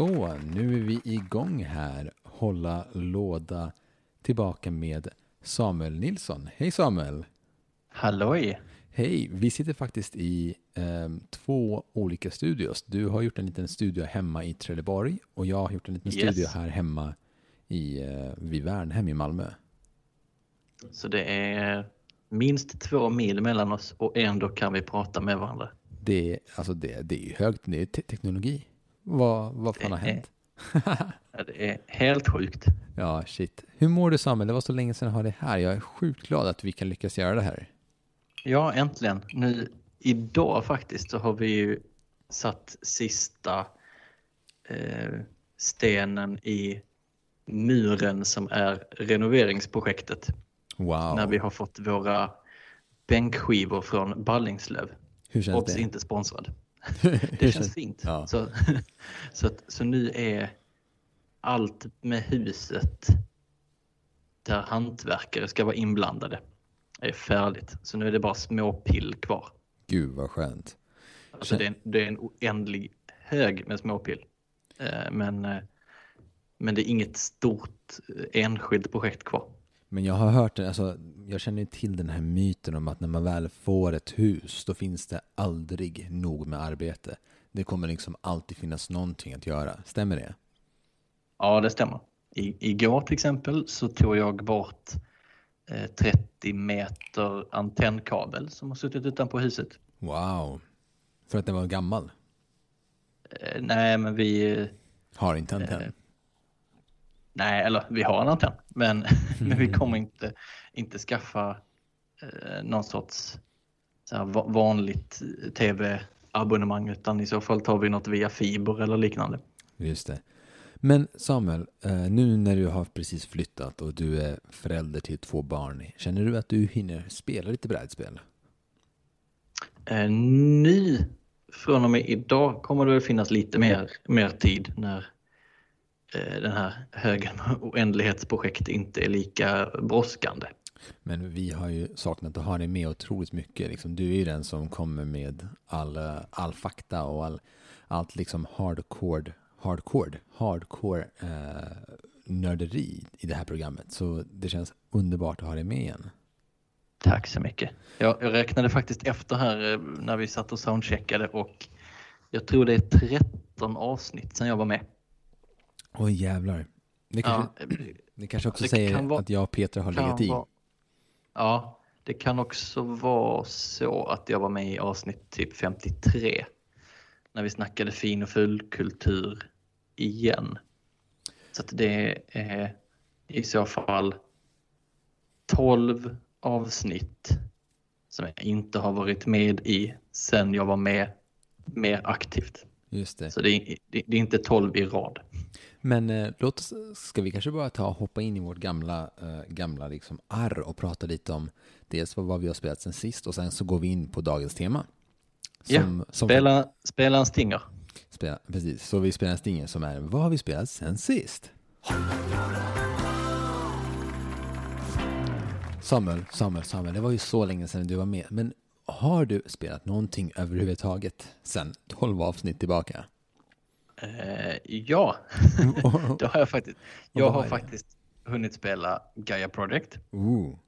Så, nu är vi igång här. Hålla låda tillbaka med Samuel Nilsson. Hej Samuel! Halloj! Hej! Vi sitter faktiskt i eh, två olika studios. Du har gjort en liten studio hemma i Trelleborg och jag har gjort en liten Yes. studio här hemma i, eh, vid Värnhem i Malmö. Så det är minst två mil mellan oss och ändå kan vi prata med varandra. Det, är- alltså det, det är ju högt, det är te- teknologi. Vad, vad fan har Det är- hänt? Ja, Det är helt sjukt. Ja, shit. Hur mår du Samuel? Det var så länge sedan jag har dig här. Jag är sjukt glad att vi kan lyckas göra det här. Ja, äntligen. Nu idag faktiskt så har vi ju satt sista eh, stenen i muren som är renoveringsprojektet. Wow. När vi har fått våra bänkskivor från Ballingslöv. Hur känns Obs, det? inte sponsrad. Det känns fint. Ja. Så, så, att, så nu är allt med huset där hantverkare ska vara inblandade är färdigt. Så nu är det bara små pill kvar. Gud vad skönt. Alltså det, är en, det är en oändlig hög med småpill. Eh, Men, eh, men det är inget stort eh, enskilt projekt kvar. Men jag har hört, alltså, jag känner till den här myten om att när man väl får ett hus, då finns det aldrig nog med arbete. Det kommer liksom alltid finnas någonting att göra. Stämmer det? Ja, det stämmer. I, igår till exempel så tog jag bort eh, 30 meter antennkabel som har suttit utanpå huset. Wow. För att den var gammal. Eh, nej, men vi... eh, Har inte antenn. Eh, Nej, eller vi har en antenn, men, men vi kommer inte, inte skaffa eh, någon sorts vanligt tv-abonnemang utan i så fall tar vi något via fiber eller liknande. Just det. Men Samuel, eh, nu när du har precis flyttat och du är förälder till två barn, känner du att du hinner spela lite brädspel? Eh, nu, från och med idag, kommer det väl finnas lite mer, mer tid när eh, den här högen med oändlighetsprojekt inte är lika brådskande. Men vi har ju saknat att ha dig med otroligt mycket. Liksom, du är ju den som kommer med all, eh, all fakta och all, allt liksom hardcore, hardcore, hardcore eh, nörderi i det här programmet. Så det känns underbart att ha dig med igen. Tack så mycket. Jag, jag räknade faktiskt efter här eh, när vi satt och soundcheckade och jag tror det är 13 avsnitt sedan jag var med. Oj jävlar. Det kanske, Ja, det kanske också det säger kan vara- att jag och Peter har legat i. vara- ja, det kan också vara så att jag var med i avsnitt typ 53 när vi snackade fin och fullkultur igen. Så att det är i så fall 12 avsnitt som jag inte har varit med i sen jag var med mer aktivt. Just det. Så det är, det, det är inte 12 i rad. Men eh, låt oss, ska vi kanske bara ta och hoppa in i vårt gamla, eh, gamla liksom arr och prata lite om dels vad, vi har spelat sen sist och sen så går vi in på dagens tema. Ja, som Spela, spela en stinger. spela, precis, så vi spelar en stinger som är vad har vi spelat sen sist? Samuel, Samuel, Samuel, det var ju så länge sedan du var med, men har du spelat någonting överhuvudtaget sen 12 avsnitt tillbaka? Eh, ja, det har jag faktiskt. Jag har faktiskt hunnit spela Gaia Project Ooh.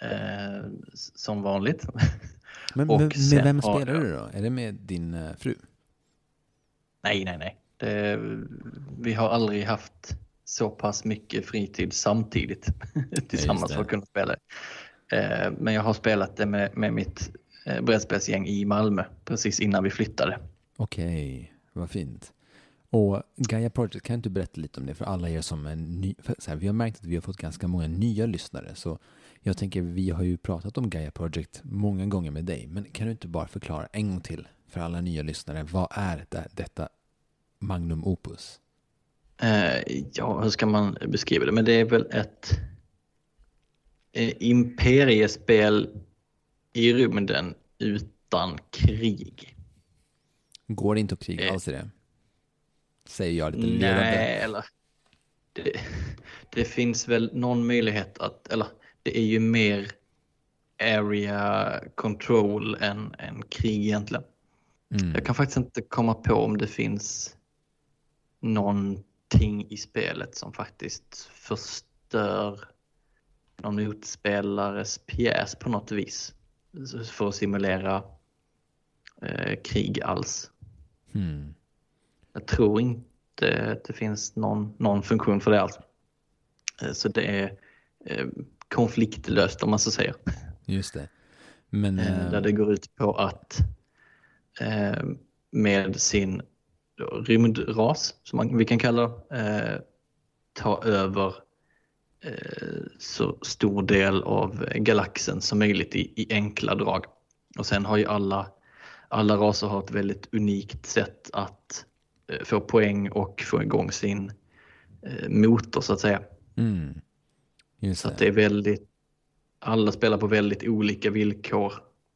eh, som vanligt. Men med, med vem spelar du då? Är det med din eh, fru? nej, nej, nej. Det, vi har aldrig haft så pass mycket fritid samtidigt tillsammans för att kunna spela. Eh, men jag har spelat det med, med mitt eh, brädspelsgäng i Malmö precis innan vi flyttade. Okej, vad fint. Och Gaia Project, kan du berätta lite om det för alla er som är ny, här, Vi har märkt att vi har fått ganska många nya lyssnare, så jag tänker vi har ju pratat om Gaia Project många gånger med dig, men kan du inte bara förklara en gång till för alla nya lyssnare, vad är det, detta Magnum Opus? Eh, ja, hur ska man beskriva det? Men det är väl ett eh, imperiespel i rymden utan krig. Går det inte att kriga Eh. alls i det? Säger jag lite ledande. Nej, eller det, det finns väl någon möjlighet att, eller det är ju mer area control än, än krig egentligen. Mm. Jag kan faktiskt inte komma på om det finns någonting i spelet som faktiskt förstör någon motspelares pjäs på något vis för att simulera eh, krig alls. Hmm. Jag tror inte att det finns någon, någon funktion för det alls. Eh, så det är eh, konfliktlöst om man så säger. Just det. Men, Eh, Där det går ut på att med sin rymdras, som man, vi kan kalla det, ta över så stor del av galaxen som möjligt i, i enkla drag. Och sen har ju alla, alla raser har ett väldigt unikt sätt att få poäng och få igång sin eh, motor så att säga. mm. Så att det. det är väldigt, alla spelar på väldigt olika villkor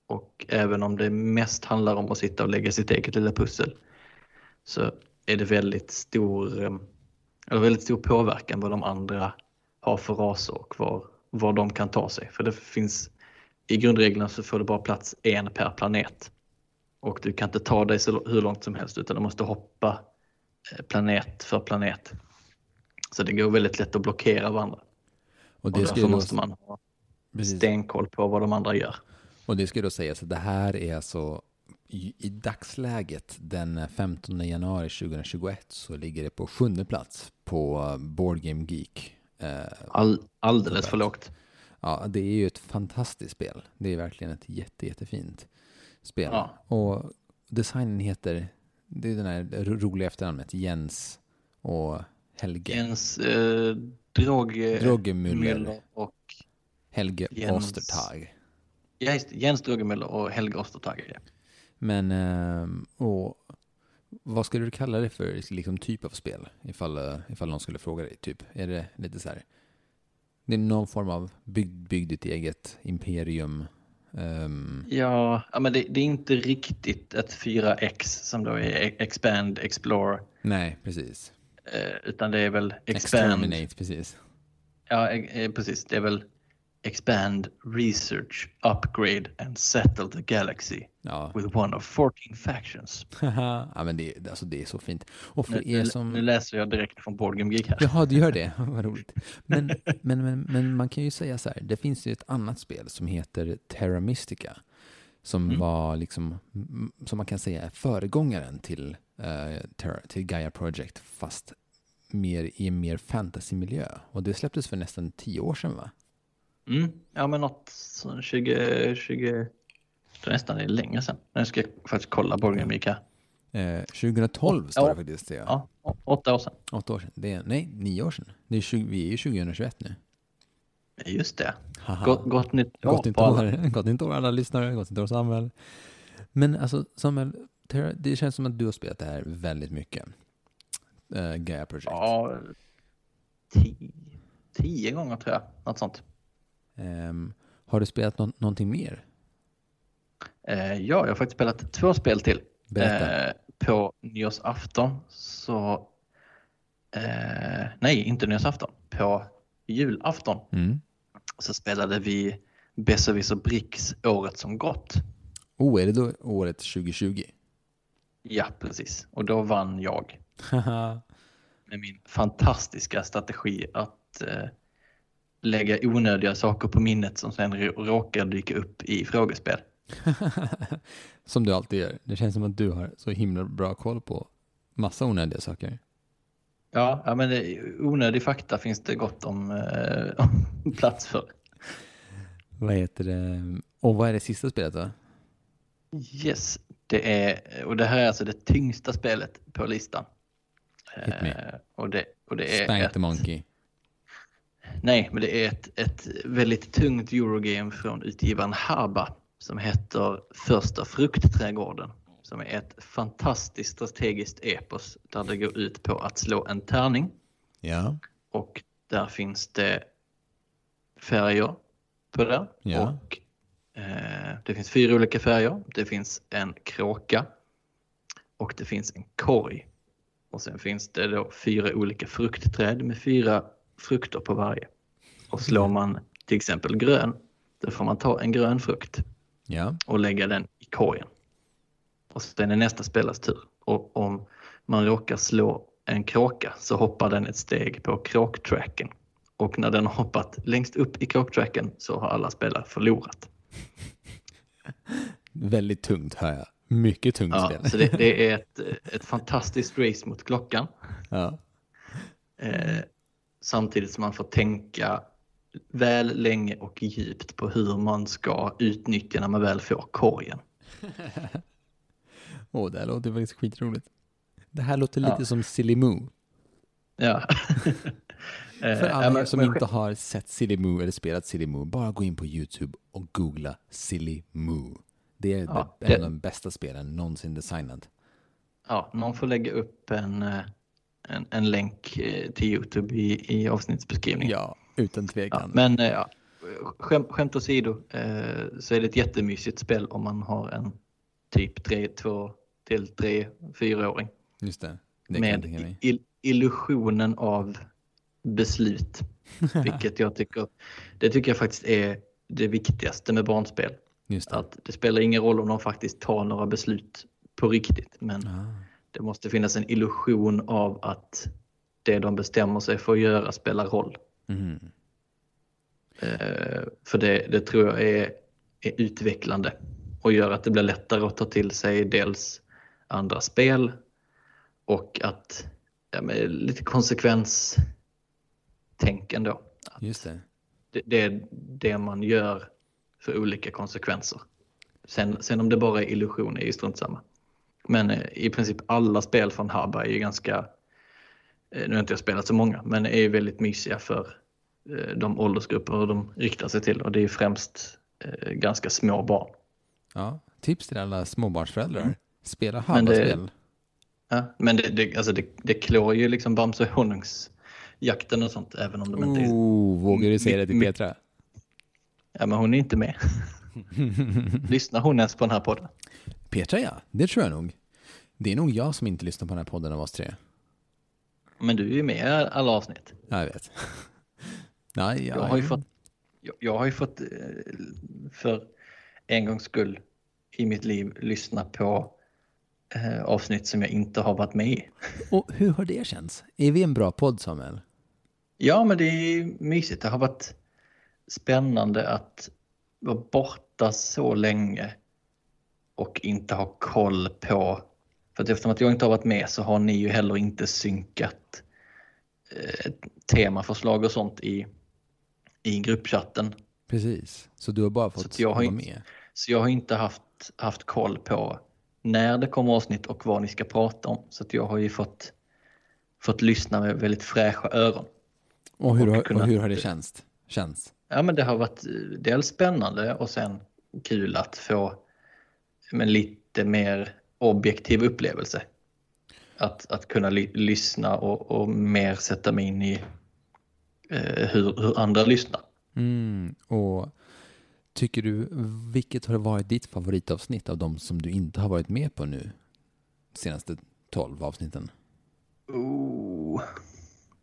och även om det mest handlar om att sitta och lägga sitt eget lilla pussel så är det väldigt stor, eh, eller väldigt stor påverkan vad de andra har för raser och var, var de kan ta sig. För det finns, i grundreglerna så får det bara plats en per planet och du kan inte ta dig så hur långt som helst utan du måste hoppa eh, planet för planet. Så det går väldigt lätt att blockera varandra. Och Och det ska därför måste man ha precis. stenkoll på vad de andra gör. Och det ska då sägas att det här är alltså i, i dagsläget den 15 januari 2021 så ligger det på sjunde plats på Board Game Geek. Eh, All, alldeles för lågt. ja, det är ju ett fantastiskt spel. Det är verkligen ett jätte, jättefint spel. Ja. Och designen heter, det är den här ro- roliga efternamnet, Jens och Helge. Jens eh, Droge, Drogemüller. och Helge Jens- Ostertag. ja, just, Jens Drogemüller och Helge Ostertag. Ja. Men, ehm, och vad skulle du kalla det för liksom, typ av spel? Ifall, eh, ifall någon skulle fråga dig, typ. Är det lite så här? Det är någon form av bygg, bygg ditt eget imperium. Ehm, Ja, men det, det är inte riktigt ett 4X som då är Expand, Explore, nej, precis. eh, utan det är väl Expand. Exterminate, precis. Ja, eh, eh, precis. Det är väl Expand, Research, Upgrade and Settle the Galaxy Ja, with one of 14 factions. ja men det, alltså, det är så fint. Och för Nu, er som... nu läser jag direkt från Board Game Geek här. Jaha, du gör det? Vad roligt. Men, men, men, men man kan ju säga så här, det finns ju ett annat spel som heter Terra Mystica. Som Mm. var liksom, som man kan säga är föregångaren till, eh, Terra, till Gaia Project, fast mer i en mer fantasymiljö. Och det släpptes för nästan tio år sedan va? Mm. Ja, men något sån 20, 20, jag tror nästan det är länge sedan. Nu ska jag faktiskt kolla Game Geek här. Eh, 2012 står det faktiskt. Det, ja. Ja, åtta år sedan. Åtta år sedan. Det är, nej, nio år sedan. Det är 20, vi är ju 2021 nu. Just det. Gott, gott nytt år Gott nytt på år, gott nytt år alla lyssnare, gott nytt år Samuel. Men alltså Samuel, det känns som att du har spelat det här väldigt mycket. Uh, Gaia Project. Ja, tio, tio gånger tror jag. Något sånt. Ehm, har du spelat nå- någonting mer? Eh, ja, jag har faktiskt spelat två spel till. Berätta. Eh, på nyårsafton så... Eh, nej, inte nyårsafton. På julafton Mm. så spelade vi Besserwisser Bricks Året som gått. Oh, är det då året 2020? Ja, precis. Och då vann jag med min fantastiska strategi att eh, lägga onödiga saker på minnet som sen rå- råkar dyka upp i frågespel. som du alltid gör. Det känns som att du har så himla bra koll på massa onödiga saker. Ja, ja men det, onödig fakta finns det gott om, eh, om plats för. Vad heter det? Och vad är det sista spelet då? Yes, det är, och det här är alltså det tyngsta spelet på listan. Hit me. Eh, och det, och det är Spank ett, the Monkey. Nej, men det är ett, ett väldigt tungt Eurogame från utgivaren Haba som heter Första fruktträdgården. Som är ett fantastiskt strategiskt epos där det går ut på att slå en tärning Ja. och där finns det färger på det. Ja. Och, eh, det finns fyra olika färger. Det finns en kråka och det finns en korg. Och sen finns det då fyra olika fruktträd med fyra frukter på varje. Och slår man till exempel grön, då får man ta en grön frukt Ja. och lägga den i korgen. Och sen är nästa spelares tur. Och om man råkar slå en kråka så hoppar den ett steg på kråktracken. Och när den har hoppat längst upp i kråktracken så har alla spelare förlorat. Väldigt tungt hör jag. Mycket tungt Ja, spel. så det, det är ett, ett fantastiskt race mot klockan. Ja. Eh, samtidigt som man får tänka väl länge och djupt på hur man ska utnyttja när man väl får korgen. Åh, det här låter faktiskt skitroligt. Det här låter Ja. lite som Silly Moo. Ja. Eh, För ja, alla men- er som men inte har sett Silly Moo eller spelat Silly Moo, bara gå in på YouTube och googla Silly Moo. Det är Ja, det, det- en av de bästa spelen någonsin designat. Ja, någon får lägga upp en, eh, en, en länk eh, till Youtube i, i avsnittsbeskrivningen. Ja, utan Ja, tvekan. men eh, ja, skämt, skämt åsido eh, så är det ett jättemysigt spel om man har en typ 3, 2 till 3, 4-åring. Just det, det Med il- illusionen av beslut. Vilket jag tycker, det tycker jag faktiskt är det viktigaste med barnspel. Just det. Att det spelar ingen roll om de faktiskt tar några beslut på riktigt. Men Ah. Det måste finnas en illusion av att det de bestämmer sig för att göra spelar roll. Mhm. Eh, för det, det tror jag är, är utvecklande och gör att det blir lättare att ta till sig dels andra spel och att ja, lite konsekvenstänkande. då. Att Just det. Det, det är det man gör för olika konsekvenser. Sen, sen om det bara är illusion är ju strunt samma. Men eh, i princip alla spel från Habba är ju ganska, eh, nu har inte jag spelat så många, men är ju väldigt mysiga för eh, de åldersgrupper de riktar sig till och det är ju främst ganska små barn. Ja, tips till alla småbarnsföräldrar. Mm. Spela Habba-spel. Ja, men det, det, alltså det, det klår ju liksom Bamse och honungsjakten och sånt även om de inte är, Oh, vågar du säga det till Petra? ja men hon är inte med. Lyssnar hon ens på den här podden? Petra ja, det tror jag nog. Det är nog jag som inte lyssnar på den här podden av oss tre. Men du är ju med i alla avsnitt. Ja, jag vet. Nej, ja, Jag har ju fått, jag, jag har ju fått eh, för en gångs skull i mitt liv lyssna på eh, avsnitt som jag inte har varit med i. Och hur har det känts? Är vi en bra podd, Samuel? Ja, men det är mysigt. Det har varit spännande att vara borta så länge och inte ha koll på... För att eftersom att jag inte har varit med så har ni ju heller inte synkat eh, temaförslag och sånt i, i gruppchatten. Precis. Så du har bara fått jag vara inte- med? Så jag har inte haft, haft koll på när det kommer avsnitt och vad ni ska prata om. Så att jag har ju fått, fått lyssna med väldigt fräscha öron. Och hur, och kunnat- och hur har det känts? känts? Ja, men det har varit eh, dels spännande och sen kul att få men lite mer objektiv upplevelse. Att, att kunna ly- lyssna och, och mer sätta mig in i eh, hur, hur andra lyssnar. Mm. Och tycker du, vilket har varit ditt favoritavsnitt av de som du inte har varit med på nu? Senaste 12 avsnitten. Oh,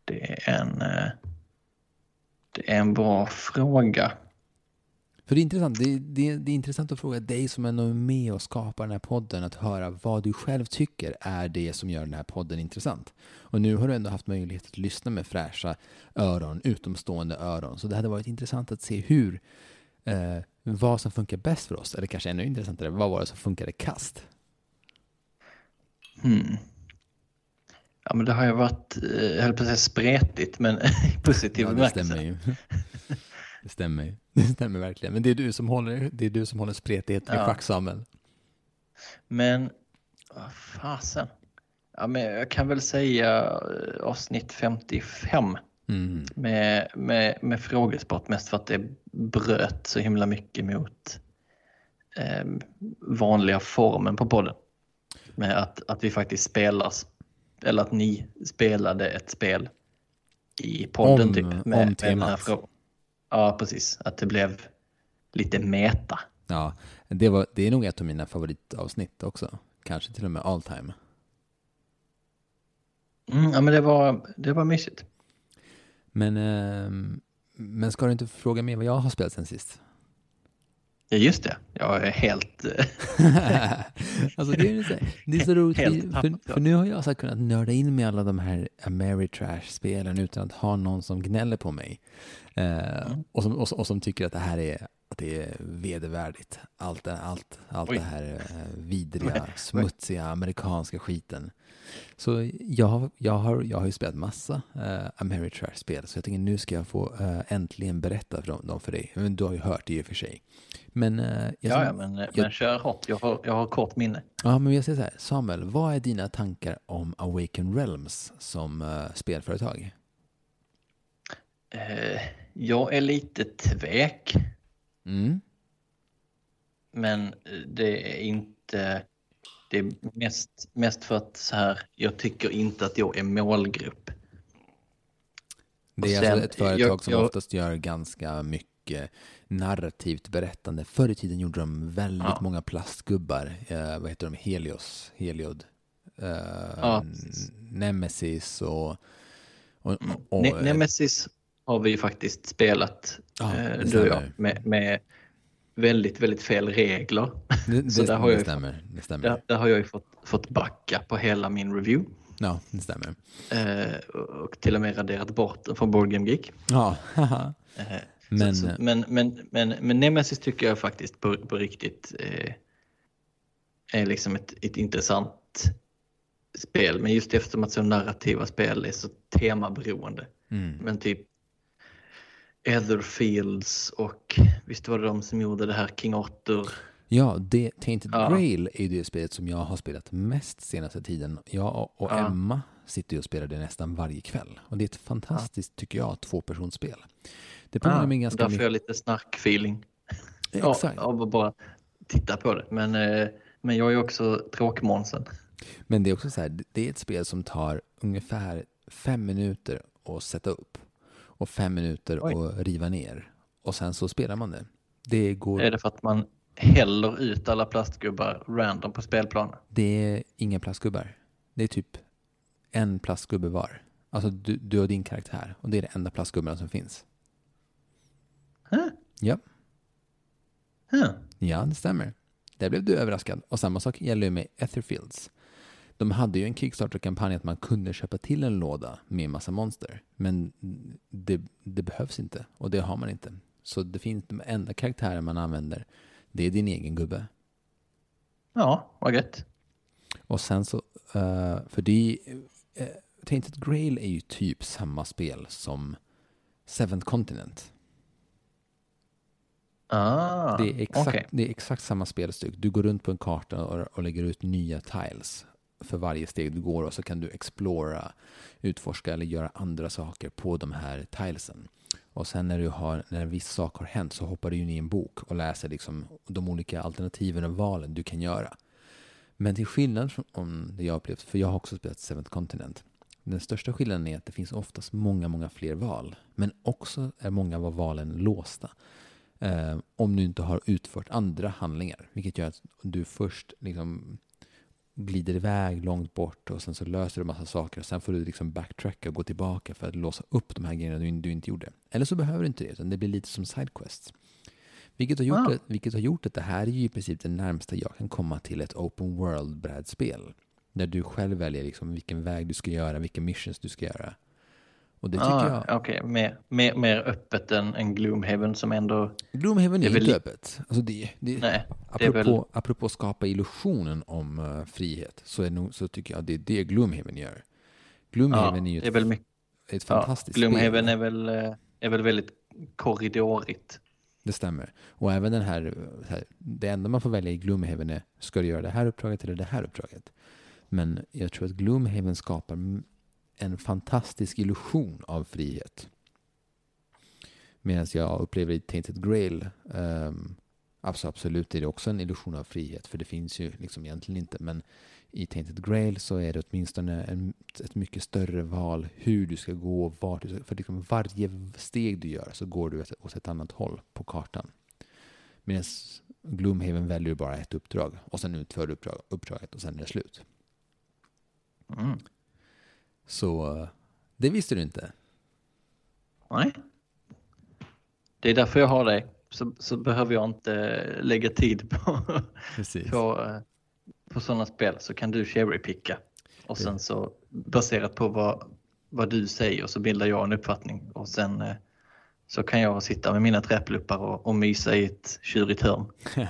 det är en, eh, det är en bra fråga. För det är intressant, det, det, det är intressant att fråga dig som ändå är med och skapar den här podden, att höra vad du själv tycker är det som gör den här podden intressant. Och nu har du ändå haft möjlighet att lyssna med fräscha öron, utomstående öron. Så det hade varit intressant att se hur, eh, vad som funkar bäst för oss. Eller kanske ännu intressantare, vad var det som funkade kast? Hmm. Ja, men det har ju varit, eh, jag höll på att säga spretigt, men i positiv Ja, det bemärkelse. stämmer ju. Det stämmer ju. Det stämmer verkligen. Men det är du som håller, det är du som håller spretigheten i Ja. schack, Samuel. Men, vad fasen. Ja, men jag kan väl säga eh, avsnitt 55 Mm. med, med, med frågesport mest för att det bröt så himla mycket mot eh, vanliga formen på podden. Med att, att vi faktiskt spelar, eller att ni spelade ett spel i podden Om- typ. om Med, med den temat. här frå- ja, precis. Att det blev lite meta. Ja, det, var, det är nog ett av mina favoritavsnitt också. Kanske till och med all time. Mm, ja, men det var, det var mysigt. Men, ehm, men ska du inte fråga mig vad jag har spelat sen sist? Ja, just det. Jag är helt... alltså det, är så, det är så roligt, för, för, nu har jag så kunnat nörda in med alla de här Ameritrash-spelen utan att ha någon som gnäller på mig. Eh, mm. och, som, och, och, som tycker att det här är, att det är vedervärdigt. Allt, allt, allt det här eh, vidriga, smutsiga amerikanska skiten. Så jag har, jag har, jag har ju spelat massa uh, Ameritrash-spel, så jag tänker nu ska jag få uh, äntligen berätta för dem, dem för dig. Men du har ju hört det i och för sig. Men, uh, jag, ja, ja, men, jag, men kör hårt. Jag har, jag har kort minne. Ja, men jag säger så här. Samuel, vad är dina tankar om Awaken Realms som uh, spelföretag? jag är lite tvek. Mm. Men det är inte det är mest, mest för att så här, jag tycker inte att jag är målgrupp. Det är sen, alltså ett företag jag, som jag, oftast gör ganska mycket narrativt berättande. Förr i tiden gjorde de väldigt ja. många plastgubbar. Eh, vad heter de? Helios, Heliod, eh, ja, Nemesis och... och, och ne Nemesis har vi ju faktiskt spelat, ja, eh, du och jag, med, med väldigt, väldigt fel regler. Det, det, så där har jag stämmer. Det stämmer. Där, där, har jag ju fått, fått backa på hela min review. Ja, det stämmer. Eh, och till och med raderat bort den från Board Game Geek. Ja, eh, men, så, så, men, men, men, men Nemesis tycker jag faktiskt på, på riktigt eh, är liksom ett, ett intressant spel. Men just eftersom att så narrativa spel är så temaberoende. Mm. Men typ Etherfields och visst var det de som gjorde det här King Arthur? Ja, det, Tainted ja. Grail är det spelet som jag har spelat mest senaste tiden. Jag och ja. Emma sitter och spelar det nästan varje kväll. Och det är ett fantastiskt, ja. tycker jag, tvåpersonsspel. Det påminner ja, mig ganska mycket. Därför har jag lite snark-feeling. Exakt. Av att bara titta på det. Men, eh, men jag är också tråkmånsen. Men det är också så här, det är ett spel som tar ungefär fem minuter att sätta upp och fem minuter Oj. att riva ner. Och sen så spelar man det. det går... Är det för att man häller ut alla plastgubbar random på spelplanen? Det är inga plastgubbar. Det är typ en plastgubbe var. Alltså du, du och din karaktär och det är det enda plastgubbarna som finns. Huh? Ja. Huh. Ja, det stämmer. Där blev du överraskad. Och samma sak gäller med Etherfields. De hade ju en Kickstarter-kampanj att man kunde köpa till en låda med massa monster. Men det, det, behövs inte och det har man inte. Så det finns de enda karaktärer man använder, det är din egen gubbe. Ja, vad gött. Och sen så, uh, för det uh, Tainted Grail är ju typ samma spel som Seventh Continent. Ah, det, är exakt, okay. det är exakt samma spelstyck. Du går runt på en karta och, och lägger ut nya tiles för varje steg du går och så kan du explora, utforska eller göra andra saker på de här tilesen. Och sen när, du har, när en viss sak har hänt så hoppar du in i en bok och läser liksom de olika alternativen och valen du kan göra. Men till skillnad från det jag upplevt, för jag har också spelat Seventh Continent, den största skillnaden är att det finns oftast många, många fler val. Men också är många av valen låsta. Eh, om du inte har utfört andra handlingar. Vilket gör att du först liksom glider iväg långt bort och sen så löser du massa saker och sen får du liksom backtracka och gå tillbaka för att låsa upp de här grejerna du, du inte gjorde. Eller så behöver du inte det, utan det blir lite som sidequests. Vilket har, gjort ah. det, vilket har gjort att det här är ju i princip det närmsta jag kan komma till ett open world-brädspel. Där du själv väljer liksom vilken väg du ska göra, vilka missions du ska göra. Och det tycker ah, jag... Okej, okay. mer, mer, mer öppet än, än Gloomhaven som ändå... Gloomhaven är, är inte öppet. Alltså det, det, Nej, apropå, det väl... apropå skapa illusionen om uh, frihet så, är nog, så tycker jag att det är det Gloomhaven gör. Gloomhaven ja, är ju ett, är väl mycket, ett fantastiskt ja, Gloomhaven spel. Är väl, eh, är väl väldigt korridorigt. Det stämmer. Och även den här, här, det enda man får välja i Gloomhaven är, ska du göra det här uppdraget eller det här uppdraget? Men jag tror att Gloomhaven skapar en fantastisk illusion av frihet. Medan jag upplever i Tainted Grail, um, alltså absolut är det också en illusion av frihet, för det finns ju liksom egentligen inte, men i Tainted Grail så är det åtminstone en, ett mycket större val hur du ska gå, vart du ska, för liksom varje steg du gör så går du åt ett annat håll på kartan. Medan Gloomhaven väljer bara ett uppdrag och sen utför du uppdrag, uppdraget och sen är det slut. Mm. Så det visste du inte? Nej. Det är därför jag har dig så, så behöver jag inte lägga tid på, på, eh, på sådana spel så kan du cherrypicka. Och sen så baserat på vad, vad du säger så bildar jag en uppfattning och sen eh, så kan jag sitta med mina träpluppar och, och mysa i ett tjurigt hörn.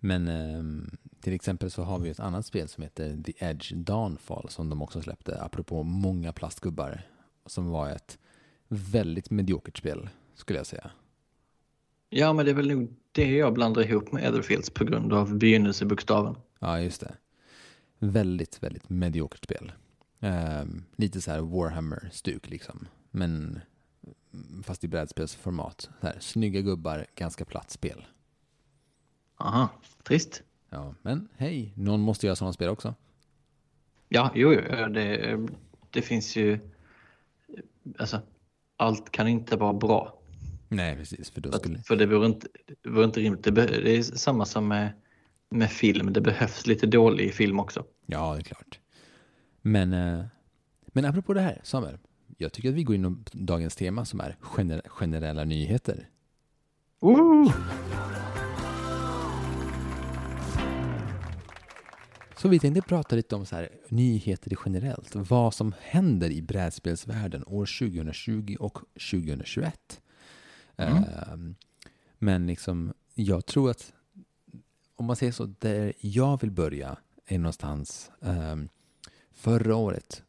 Men ehm, till exempel så har vi ett annat spel som heter The Edge Dawnfall som de också släppte, apropå många plastgubbar, som var ett väldigt mediokert spel, skulle jag säga. Ja, men det är väl nog det jag blandar ihop med Etherfields på grund av begynnelsebokstaven. Ja, just det. Väldigt, väldigt mediokert spel. Ehm, lite så här Warhammer-stuk liksom. Men mm, fast i brädspelsformat. Så här, snygga gubbar, ganska platt spel. Aha, trist. Ja, men hej, någon måste göra sådana spel också. Ja, jo, jo det, det finns ju... Alltså, allt kan inte vara bra. Nej, precis. För då skulle... För det vore inte, det vore inte rimligt. Det, det är samma som med, med film. Det behövs lite dålig film också. Ja, det är klart. Men, eh, men apropå det här, Samuel. Jag tycker att vi går in på dagens tema som är gener generella nyheter. Woo! Så vi tänkte prata lite om så här, nyheter generellt. Vad som händer i brädspelsvärlden år 2020 och 2021. Mm. Ehm, men liksom, jag tror att om man säger så, där jag vill börja är någonstans ehm, förra året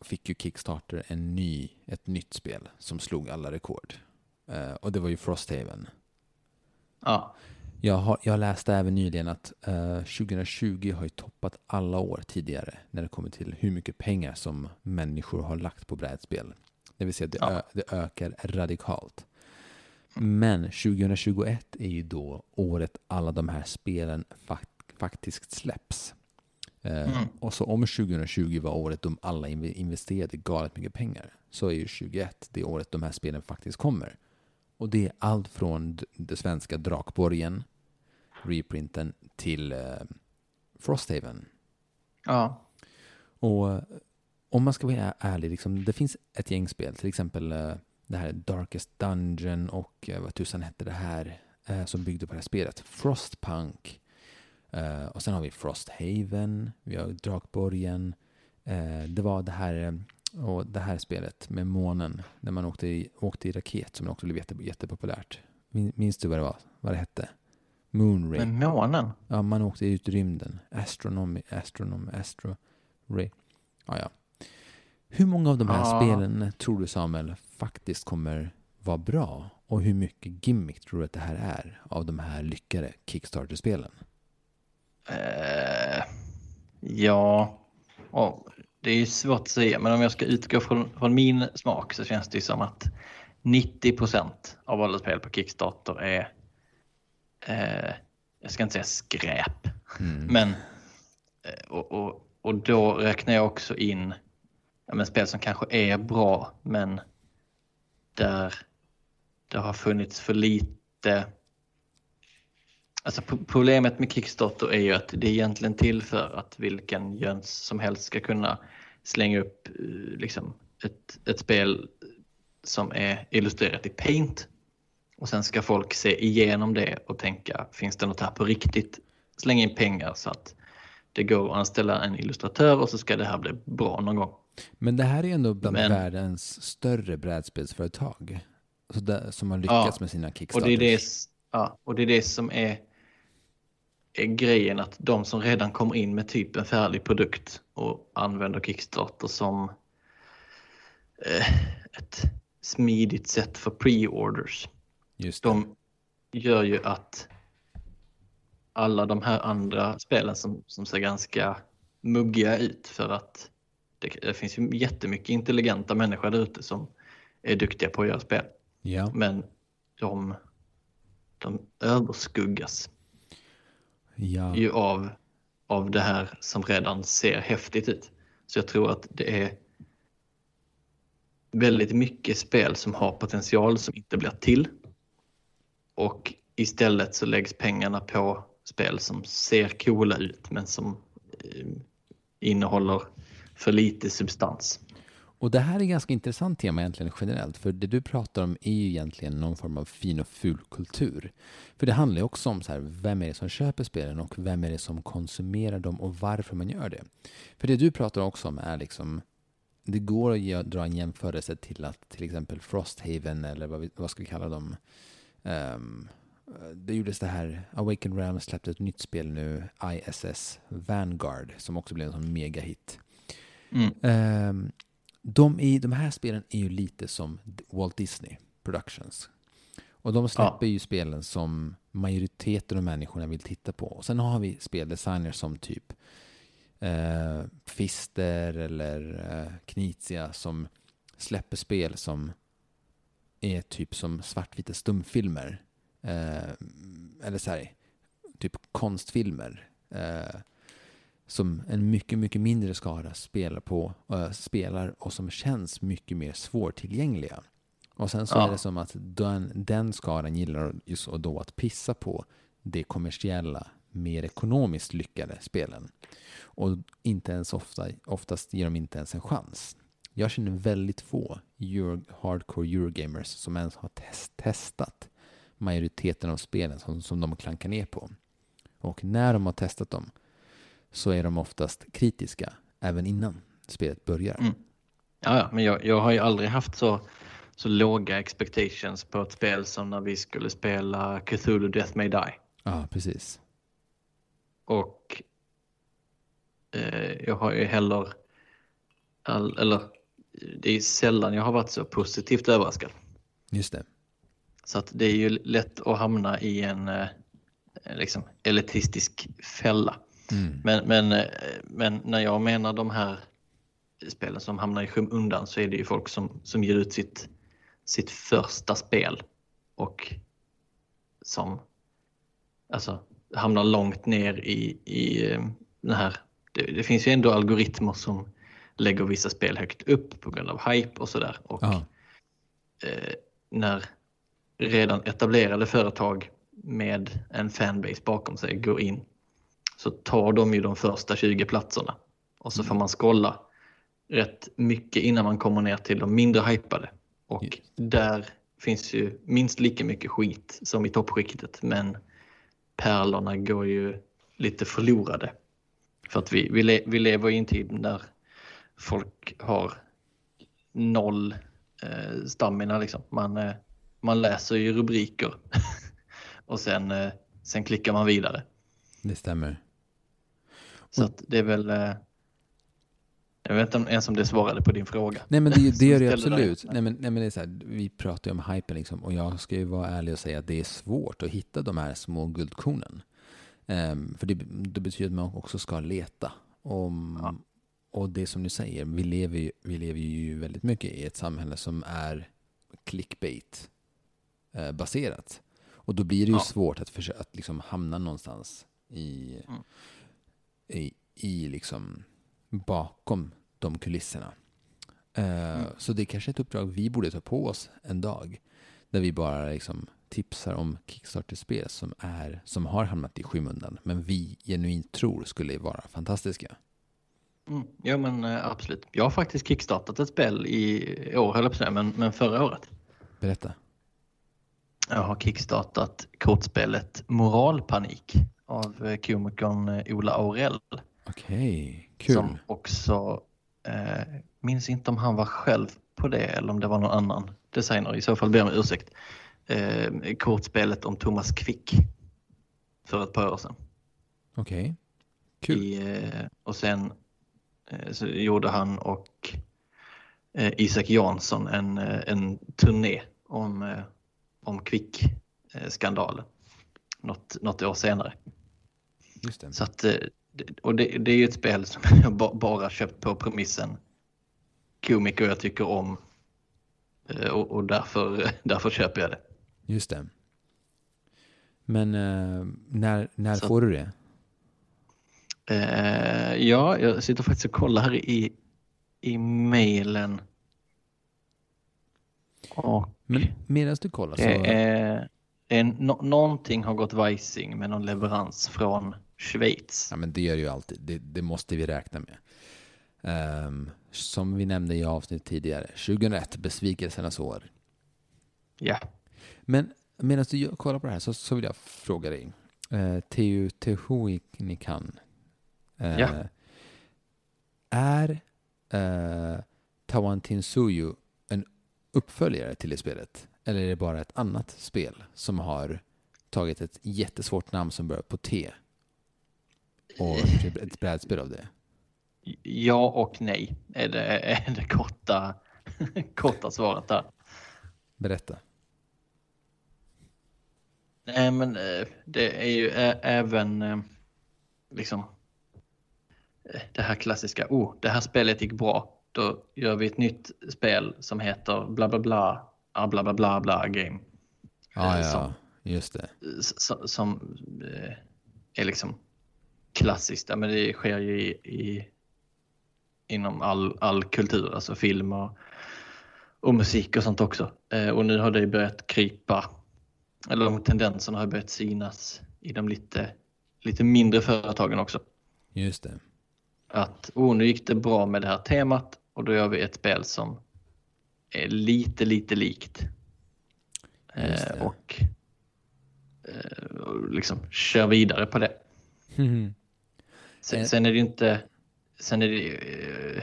fick ju Kickstarter en ny, ett nytt spel som slog alla rekord. Eh, och det var ju Frosthaven. Ja, Jag, har, jag läste även nyligen att eh, 2020 har ju toppat alla år tidigare när det kommer till hur mycket pengar som människor har lagt på brädspel. Det vill säga det, Ja. det ökar radikalt. Men 2021 är ju då året alla de här spelen fak- faktiskt släpps. Eh, Mm. Och så om 2020 var året de alla inv- investerade galet mycket pengar så är ju 2021 det året de här spelen faktiskt kommer. Och det är allt från det svenska Drakborgen, reprinten, till eh, Frosthaven. ja, Och eh, om man ska vara ärlig, liksom, det finns ett gäng spel, till exempel eh, det här Darkest Dungeon och eh, vad tusan hette det här eh, som byggde på det här spelet, Frostpunk. Eh, och sen har vi Frosthaven, vi har Drakborgen. Det var det här, och det här spelet med månen, när man åkte i, åkte i raket som också blev jätte, jättepopulärt. Min- Minns du vad det var? Vad det hette? Moonray. med månen. Ja, man åkte ut i rymden. Astronomy, astronom, astro, ray. Ja, ja. Hur många av de här Ja. spelen tror du Samuel faktiskt kommer vara bra? Och hur mycket gimmick tror du att det här är av de här lyckade Kickstarter-spelen? Eh, ja, och det är ju svårt att säga, men om jag ska utgå från, från min smak så känns det ju som att 90% av alla spel på Kickstarter är, eh, jag ska inte säga skräp, Mm. men eh, och, och, och då räknar jag också in ja, men spel som kanske är bra, men där det har funnits för lite Alltså pro- problemet med Kickstarter är ju att det är egentligen till för att vilken jöns som helst ska kunna slänga upp eh, liksom, ett, ett spel som är illustrerat i Paint och sen ska folk se igenom det och tänka, finns det något här på riktigt? Slänga in pengar så att det går att anställa en illustratör och så ska det här bli bra någon gång. Men det här är ändå bland Men- världens större brädspelsföretag. Där, som har lyckats Ja, med sina Och Kickstarters. det är det, ja, och det, är det som är, är grejen att de som redan kommer in med typ en färdig produkt och använder Kickstarter som eh, ett smidigt sätt för pre-orders. Just det. De gör ju att alla de här andra spelen som, som ser ganska muggiga ut för att det, det finns ju jättemycket intelligenta människor där ute som är duktiga på att göra spel. Ja. Men de, de överskuggas ja. ju av, av det här som redan ser häftigt ut. Så jag tror att det är väldigt mycket spel som har potential som inte blir till. Och istället så läggs pengarna på spel som ser coola ut men som eh, innehåller för lite substans. och det här är ganska intressant tema egentligen generellt, för det du pratar om är ju egentligen någon form av fin och ful kultur. För det handlar ju också om så här, vem är det som köper spelen och vem är det som konsumerar dem och varför man gör det. För det du pratar också om är liksom, det går att dra en jämförelse till att till exempel Frosthaven eller vad, vi, vad ska vi kalla dem, um, det gjordes det här, Awakened Realms släppte ett nytt spel nu, ISS Vanguard, som också blev en sån megahit. Mm. Um, de, är, de här spelen är ju lite som Walt Disney Productions. Och de släpper ja. ju spelen som majoriteten av människorna vill titta på. Och sen har vi speldesigners som typ eh, Fister eller eh, Knizia som släpper spel som är typ som svartvita stumfilmer. Eh, eller så här, typ konstfilmer. Eh, som en mycket, mycket mindre skara spelar på, äh, spelar och som känns mycket mer svårtillgängliga. Och sen så ja. är det som att den, den skaran gillar just då att pissa på de kommersiella, mer ekonomiskt lyckade spelen. Och inte ens ofta, oftast ger de inte ens en chans. Jag känner väldigt få Euro, hardcore Eurogamers som ens har test, testat majoriteten av spelen som, som de klankar ner på. Och när de har testat dem så är de oftast kritiska även innan spelet börjar. Mm. Ja, ja, men jag, jag har ju aldrig haft så, så låga expectations på ett spel som när vi skulle spela Cthulhu Death May Die. Ja, precis. Och eh, jag har ju heller, all, eller det är sällan jag har varit så positivt överraskad. Just det. Så att det är ju lätt att hamna i en eh, liksom elitistisk fälla. Mm. Men, men, eh, men när jag menar de här spelen som hamnar i skymundan så är det ju folk som, som ger ut sitt, sitt första spel och som alltså, hamnar långt ner i, i eh, den här... Det, det finns ju ändå algoritmer som lägger vissa spel högt upp på grund av hype och sådär. Och eh, när redan etablerade företag med en fanbase bakom sig går in så tar de ju de första 20 platserna och så får man skolla rätt mycket innan man kommer ner till de mindre hypade. Och yes. där finns ju minst lika mycket skit som i toppskiktet men pärlorna går ju lite förlorade. För att vi, vi, le, vi lever i en tid där folk har noll eh, stamina. Liksom. Man, eh, man läser ju rubriker och sen, eh, sen klickar man vidare. Det stämmer. Så att det är väl... Eh, jag vet inte ens om det svarade på din fråga. Nej men det, det gör det absolut. Nej men, nej men det är så här, vi pratar ju om hypen liksom och jag ska ju vara ärlig och säga att det är svårt att hitta de här små guldkornen. Um, för det, det, betyder att man också ska leta. Om, ja. Och det som du säger, vi lever, ju, vi lever ju väldigt mycket i ett samhälle som är clickbait eh. Och då blir det ju ja. svårt att, försöka, att liksom hamna någonstans i, mm i, i liksom bakom de kulisserna. Uh, mm. Så det är kanske är ett uppdrag vi borde ta på oss en dag. Där vi bara liksom tipsar om Kickstarter-spel som, som har hamnat i skymundan. Men vi genuint tror skulle vara fantastiska. Mm. Ja men uh, absolut. Jag har faktiskt kickstartat ett spel i år, höll jag på säga, men, men förra året. Berätta. Jag har kickstartat kortspelet Moralpanik av eh, komikern eh, Ola Aurell. Okej, kul. Som också, eh, minns inte om han var själv på det eller om det var någon annan designer. I så fall ber jag om ursäkt. Eh, kortspelet om Thomas Quick för ett par år sedan. Okej, kul. I, eh, och sen eh, så gjorde han och eh, Isak Jansson en, en turné om, om Quick-skandalen något, något år senare. Just det. Så att, eh, och det, det är ju ett spel som jag bara köpt på premissen komiker jag tycker om eh, och, och därför, därför köper jag det. Just det. Men när, när Så, får du det? Uh, ja, jag sitter faktiskt och kollar här i, i. Och Men medan du kollar så... Det är, no, någonting har gått vajsing med någon leverans från Schweiz. Ja, men det gör ju alltid. Det, det måste vi räkna med. Um, som vi nämnde i avsnitt tidigare, 2001, besvikelsernas år. Ja. Men medan du kollar på det här så, så vill jag fråga dig. Eh, Teu Tehuinikan. Eh, Ja. Är eh, Tawan Tinsuyu en uppföljare till det spelet? Eller är det bara ett annat spel som har tagit ett jättesvårt namn som börjar på T och gjort ett brädspel av det? Ja och nej är det, är det korta, korta svaret där. Berätta. Nej men eh, det är ju även eh, liksom eh, det här klassiska, oh det här spelet gick bra, då gör vi ett nytt spel som heter bla bla bla, ah, bla bla bla bla game. Ja, Eh, ja, som- just det. Som, som eh, är liksom klassiskt, men det sker ju i, i, inom all, all kultur, alltså film och, och musik och sånt också. Eh, och nu har det börjat krypa, eller de tendenserna har börjat synas i de lite, lite mindre företagen också. Just det. Att oh, nu gick det bra med det här temat och då gör vi ett spel som är lite, lite likt. Eh, och eh, och liksom kör vidare på det. Sen, Eh. sen är det ju inte, sen är det ju, eh,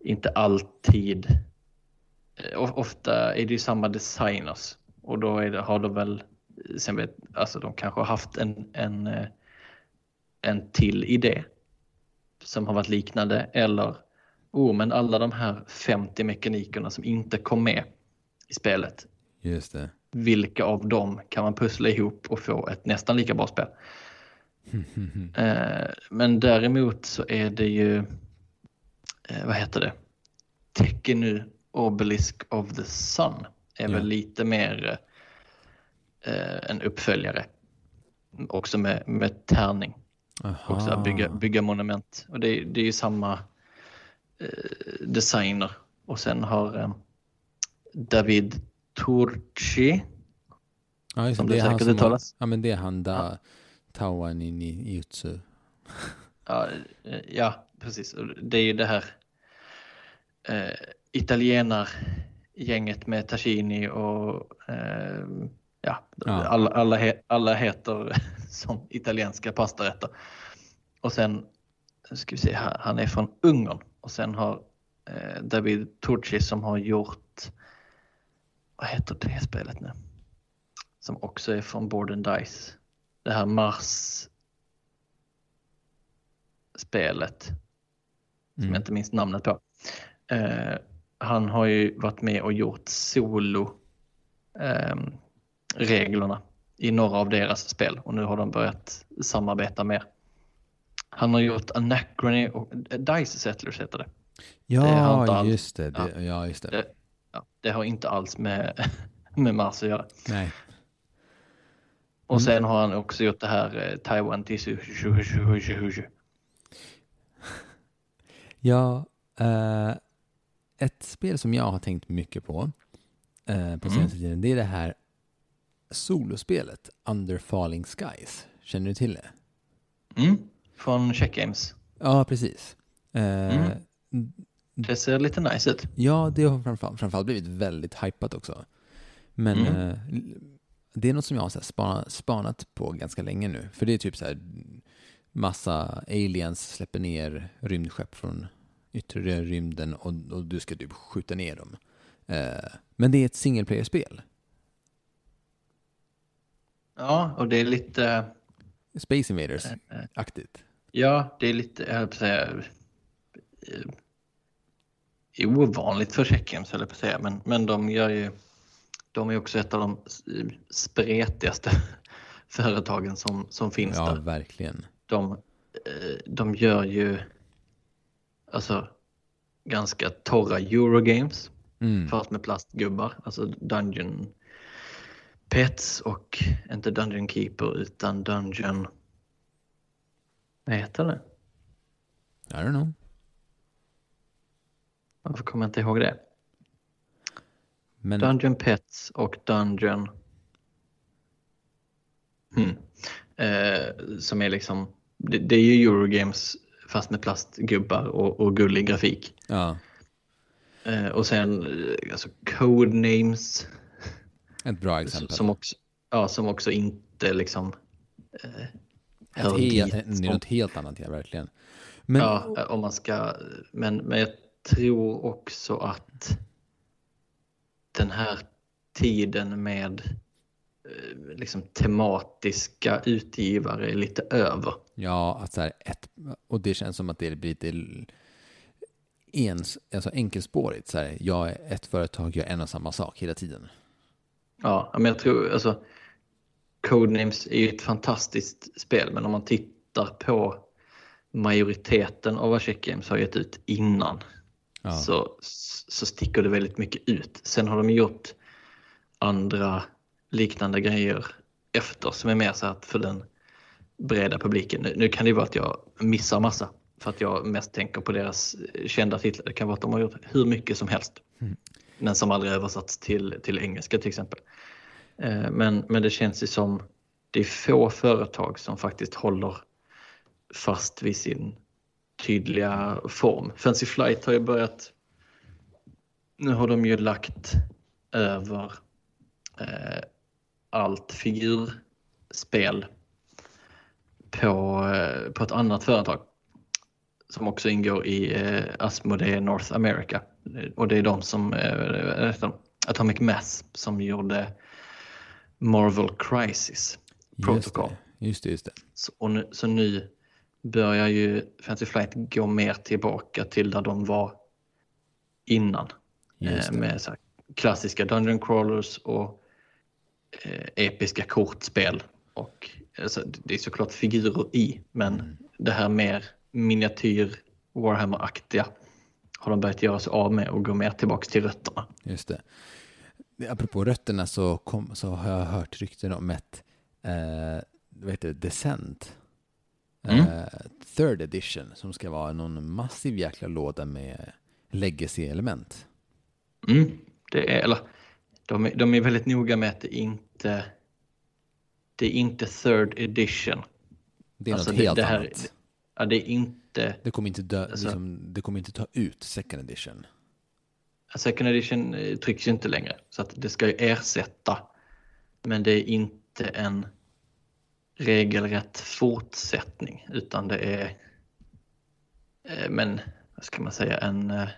inte alltid, eh, of- ofta är det ju samma designers och då det, har de väl, sen vet, alltså de kanske har haft en, en, en till idé som har varit liknande eller, oh men alla de här 50 mekanikerna som inte kom med i spelet, Just det. vilka av dem kan man pussla ihop och få ett nästan lika bra spel? Eh, men däremot så är det ju, eh, vad heter det? Tekkenu Obelisk of the Sun är Ja. väl lite mer eh, en uppföljare. Också med, med tärning. Aha. Också att bygga, bygga monument. Och det, det är ju samma eh, designer. Och sen har eh, David Turci ja, just som det. det säkert som har- uttalas. Ja, men det är han da Tawan in i Jutsu. Ja, eh, ja, precis. Och Det är ju det här eh, italienargänget med Tacchini och eh, ja, Ja. Alla, alla, he, alla heter som italienska pastarätter. Och sen, ska vi se här, han är från Ungern och sen har eh, David Turci som har gjort, vad heter det spelet nu? Som också är från Board and Dice. Det här Mars spelet som Mm. jag inte minns namnet på. Eh, han har ju varit med och gjort solo ehm, reglerna i några av deras spel och nu har de börjat samarbeta mer. Han har gjort Anachrony och eh, Dice Settlers heter det. Ja, inte alls- just det. det ja. just det. Det, ja, det har inte alls med, med Mars att göra. Nej. Och Mm. sen har han också gjort det här eh, Taiwan Tisu Ja, eh, ett spel som jag har tänkt mycket på eh, på Mm. senaste tiden, det är det här solospelet Under Falling Skies. Känner du till det? mm, Från Check Games. Ja, precis. Eh, Mm. Det ser lite nice ut. Ja, det har framförallt, framförallt blivit väldigt hypat också. Men Mm. eh, det är något som jag har spanat på ganska länge nu. För det är typ så här massa aliens släpper ner rymdskepp från yttre rymden och, och du ska typ skjuta ner dem. Eh, men det är ett single player-spel. Ja, och det är lite... Space Invaders-aktigt. Ja, det är lite, jag höll på att säga, eh, ovanligt för Tjeckien, höll jag på att säga. Men, men de gör ju, de är också ett av de spretigaste företagen som, som finns Ja, där. verkligen. De, eh, de gör ju alltså ganska torra Eurogames, Mm. fast med plastgubbar, alltså Dungeon Pets och inte Dungeon Keeper utan Dungeon... Vad heter det? I don't know. Varför kommer jag inte ihåg det? Men Dungeon Pets och Dungeon... Hmm. Eh, som är liksom... Det, det är ju Eurogames fast med plastgubbar och, och gullig grafik. Ja. Eh, och sen eh, alltså Codenames Ett bra exempel. som också, ja, som också inte liksom eh, hör helt, dit. det är något helt annat, ja, verkligen. Men, Ja, om man ska, men, men jag tror också att den här tiden med eh, liksom tematiska utgivare är lite över. Ja, att så här ett, och det känns som att det blir lite ens, alltså enkelspårigt. Så här, jag är ett företag, gör en och samma sak hela tiden. Ja, men jag tror alltså Codenames är ju ett fantastiskt spel, men om man tittar på majoriteten av vad Check Games har gett ut innan Ja. så, så sticker det väldigt mycket ut. Sen har de gjort andra liknande grejer efter som är mer så att för den breda publiken. Nu, nu kan det vara att jag missar massa för att jag mest tänker på deras kända titlar. Det kan vara att de har gjort hur mycket som helst. Men som aldrig översatts till, till engelska till exempel. Eh, men, men det känns ju som det är få företag som faktiskt håller fast vid sin tydliga form. Fancy Flight har ju börjat, nu har de ju lagt över eh, allt figurspel på, eh, på ett annat företag som också ingår i eh, Asmodee North America. Och det är de som, eh? Atomic Mass som gjorde Marvel Crisis Protocol. Just det, just det. Så, och nu, så nu börjar ju Fantasy Flight gå mer tillbaka till där de var innan. Eh, med så klassiska Dungeon Crawlers och eh, episka kortspel. Och, alltså, det är såklart figurer i, men Mm. det här mer miniatyr Warhammer-aktiga har de börjat göra sig av med och gå mer tillbaka till rötterna. Just det. Apropå rötterna så, kom, så har jag hört rykten om ett eh, vad heter det, Descent. Mm. Eh, third edition som ska vara någon massiv jäkla låda med legacy-element. Mm, det är, eller, de, är, de är väldigt noga med att det inte det är inte third edition. Det är Alltså, något det- helt det här- annat. Ja, det är inte Det kommer, inte dö, Alltså- liksom, det kommer inte ta ut second edition. Second edition eh, trycks ju inte längre så att det ska ju ersätta. Men det är inte en regelrätt fortsättning utan det är eh, men vad ska man säga en eh,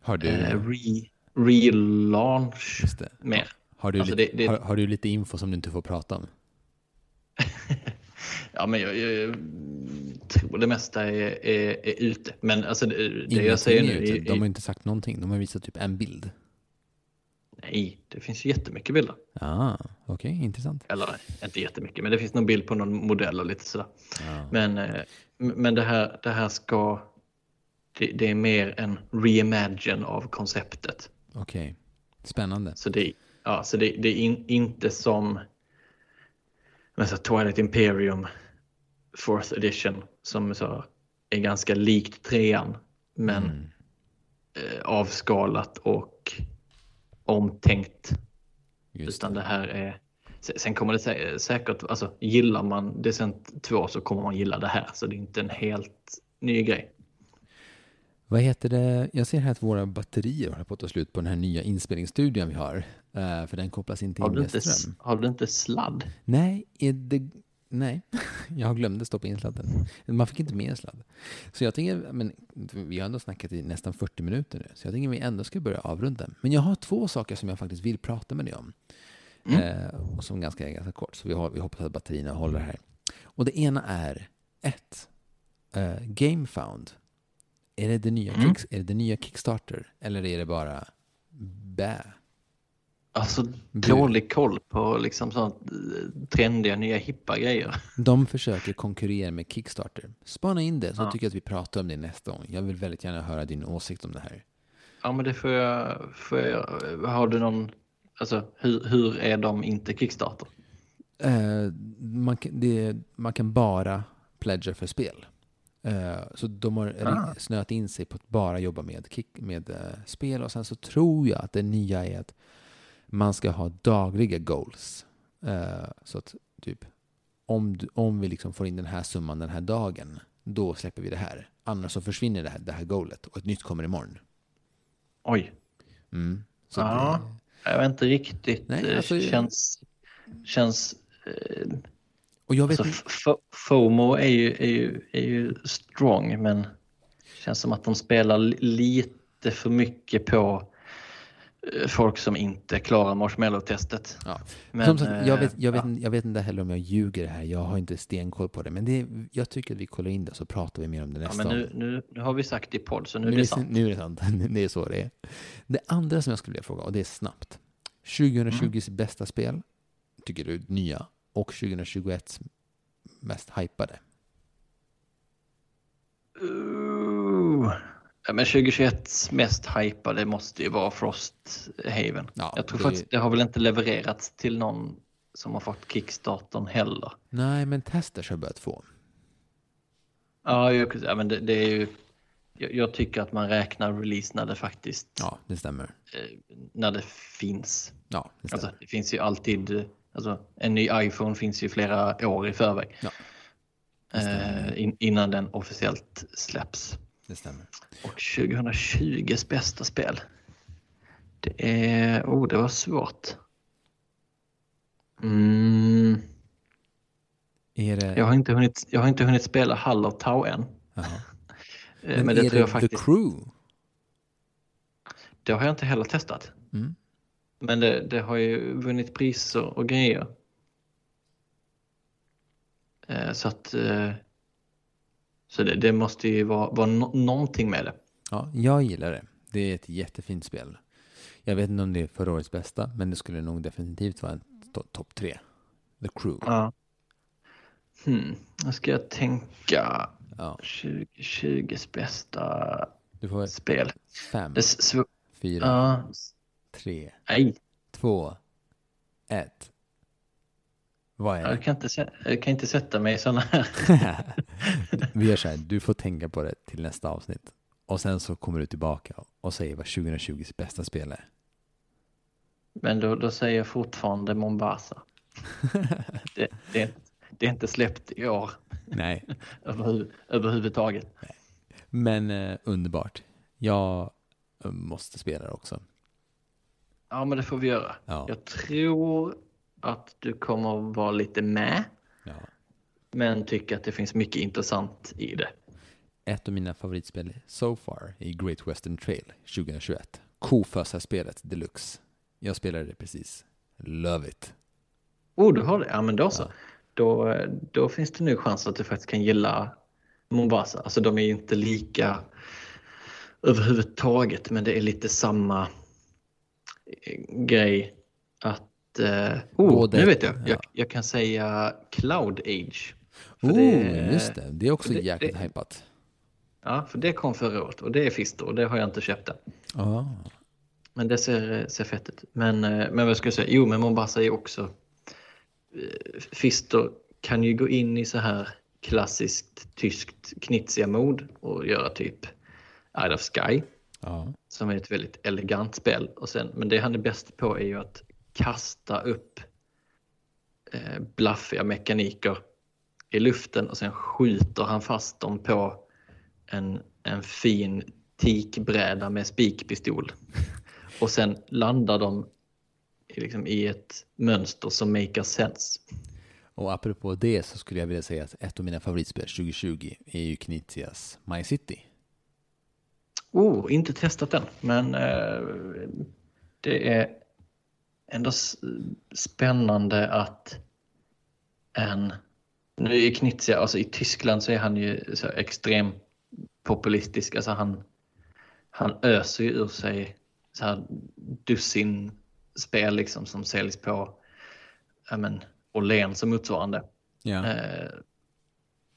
Har du, re, relaunch mer. Har, du Alltså, lite, det- det- har, har du lite info som du inte får prata om? Ja, men jag, jag tror det mesta är, är, är ute. Men alltså det, det jag säger nu är, De har inte sagt någonting. De har visat typ en bild. nej, det finns ju jättemycket bilder. Ah, okej, intressant. Eller inte jättemycket, men det finns någon bild på någon modell och lite sådär. Ja. Men, eh, men det, här, det här ska, det, det är mer en reimagine av konceptet. Okej, spännande. Så det, ja, så det, det är in, inte som men så Twilight Imperium Fourth Edition som så är ganska likt trean men Mm. eh, avskalat och omtänkt. Just Utan det. här är se- Sen kommer det sä- säkert, alltså gillar man Descent 2 så kommer man gilla det här så det är inte en helt ny grej. Vad heter det? Jag ser här att våra batterier håller på att ta slut på den här nya inspelningsstudion vi har. Eh, för den kopplas inte Har in du via ström. har du inte sladd? Nej, är det... Nej, jag glömde stoppa in sladden. Man fick inte med en sladd. Så jag tänker, men vi har ändå snackat i nästan 40 minuter nu, så jag tänker vi ändå ska börja avrunda. Men jag har två saker som jag faktiskt vill prata med dig om. Mm. Eh, och som ganska, ganska kort, så vi, har, vi hoppas att batterierna håller här. Och det ena är, ett, eh, Gamefound. Är det det, nya Mm. kick, är det det nya Kickstarter? Eller är det bara bä? Alltså dålig koll på liksom sånt eh, trendiga nya hippa grejer. De försöker konkurrera med Kickstarter. Spana in det, så Ja. tycker jag att vi pratar om det nästa gång. Jag vill väldigt gärna höra din åsikt om det här. Ja men det får jag, får jag har du någon, alltså hur, hur är de inte Kickstarter? Eh, man, kan, det, man kan bara pledga för spel. Eh, så de har Ah. snöat in sig på att bara jobba med, kick, med eh, spel. Och sen så tror jag att det nya är att man ska ha dagliga goals. Eh, så att typ om, du, om vi liksom får in den här summan den här dagen, då släpper vi det här. Annars så försvinner det här, det här goalet och ett nytt kommer imorgon. Oj. Mm. Ja. det, Jag vet inte riktigt. Nej, det alltså- känns... Känns... Eh, och jag vet alltså, FOMO är ju, är, ju, är ju strong, men känns som att de spelar li- lite för mycket på eh, folk som inte klarar marshmallow-testet. ja. Men, Som sagt, jag, vet, eh, jag, vet, ja. jag vet inte heller om jag ljuger här. Jag har inte stenkoll på det. Men det, jag tycker att vi kollar in det så pratar vi mer om det Ja, nästa men gång. nu, nu, nu har vi sagt det i podd, så nu är Nu det är, sant. nu är det sant. Det är så det är. Det andra som jag skulle vilja fråga, och det är snabbt. 2020s Mm. bästa spel, tycker du, nya, och 2021 mest hypade. Uh, ja, men 2021 mest hypade måste ju vara Frosthaven. Ja, Jag tror det- faktiskt det har väl inte levererats till någon som har fått Kickstarten heller. Nej, men testers har börjat få. Ja, jag, ja men det, det är ju... Jag, jag tycker att man räknar release när det faktiskt... Ja, det stämmer. Eh, när det finns. Ja, det stämmer. Alltså, det finns ju alltid... Alltså, en ny iPhone finns ju flera år i förväg. Ja, eh, in, innan den officiellt släpps. Det stämmer. Och 2020s bästa spel. Det är... Oh, det var svårt. Mm, Är det... jag, har inte hunnit, jag har inte hunnit spela Hall of Tau än. Eh, Men, Men, det är tror jag det faktiskt... The Crew? Det har jag inte heller testat. Mm. Men det, det har ju vunnit priser och grejer. Eh, Så att... Så det, det måste ju vara, vara no, någonting med det. Ja, jag gillar det. Det är ett jättefint spel. Jag vet inte om det är förra årets bästa, men det skulle nog definitivt vara en to- topp tre. The Crew. Ja. Hmm. Nu ska jag tänka. Ja, 2020s bästa du får spel. fem, fyra, ja, tre, nej, två, ett. Vad är jag det? kan, inte, jag kan inte sätta mig i sådana här. Vi gör så här, du får tänka på det till nästa avsnitt. Och sen så kommer du tillbaka och säger vad 2020s bästa spel är. Men då, då säger jag fortfarande Mombasa. Det, det, är, det är inte släppt i år Nej, överhu- överhuvudtaget. men eh, underbart. Jag eh, måste spela det också. Ja, men det får vi göra. Ja. Jag tror att du kommer att vara lite med, Ja. men tycker att det finns mycket intressant i det. Ett av mina favoritspel so far är Great Western Trail 2021. Kofösarspelet deluxe. Jag spelade det precis. Love it. Oh, du har det? Ja, men då så. Ja. Då, då finns det nu chans att du faktiskt kan gilla Mombasa. Alltså de är ju inte lika överhuvudtaget, men det är lite samma eh, grej. Att... Eh, oh, Både- nu vet jag. ja. jag. Jag kan säga Cloud Age. Oh, det- just det. Det är också det- jäkligt hypat. Ja, för det kom förra året och det är Fister och det har jag inte köpt än. Ja. Men det ser, ser fett ut. Men, eh, men vad ska jag säga? Jo, men Mombasa är också... eh, Fister kan ju gå in i så här klassiskt tyskt knitsiga mod och göra typ Eye of Sky Ja. som är ett väldigt elegant spel. Och sen, men det han är bäst på är ju att kasta upp eh, blaffiga mekaniker i luften och sen skjuter han fast dem på en, en fin teakbräda med spikpistol. Och sen landar de i, liksom, i ett mönster som makar sense. Och apropå det så skulle jag vilja säga att ett av mina favoritspel 2020 är ju Knizias My City. Oh, inte testat den, men eh, det är ändå spännande att en... Nu är Knizia, alltså i Tyskland så är han ju så extrem populistisk. Alltså han, han öser ju ur sig så här dussin spel liksom som säljs på men, Åhléns och motsvarande. Ja. Eh,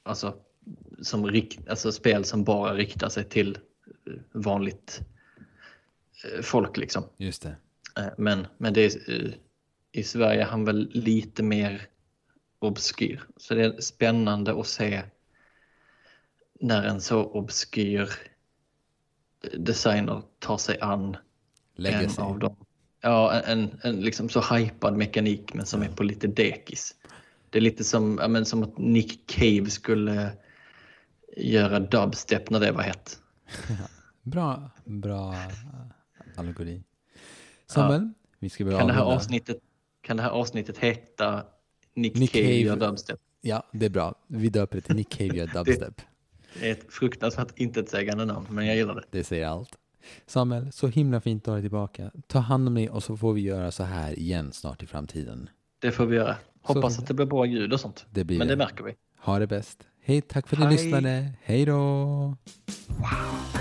alltså, som rikt, alltså spel som bara riktar sig till eh, vanligt eh, folk liksom. Just det. Eh, men, men det är, eh, i Sverige är han väl lite mer obskyr. Så det är spännande att se när en så obskyr designer tar sig an Lägger en av dem. Ja, en, en, liksom så hypad mekanik men som är på lite dekis. Det är lite som, men som att Nick Cave skulle göra dubstep när det var hett. Bra, bra allegori. Samuel, vi ska börja Kan det, här avrunda. avsnittet, kan det här avsnittet heta Nick, Nick Cave Cave. gör dubstep? Ja, det är bra. Vi döper det till Nick Cave gör dubstep. Det är ett fruktansvärt intetsägande namn, men jag gillar det. Det säger allt. Samuel, så himla fint att ha dig tillbaka. Ta hand om dig och så får vi göra så här igen snart i framtiden. Det får vi göra. Hoppas Så- att det blir bra ljud och sånt. Det blir Men det det. märker vi. Ha det bäst. Hej, tack för att ni lyssnade. Hej då! Wow.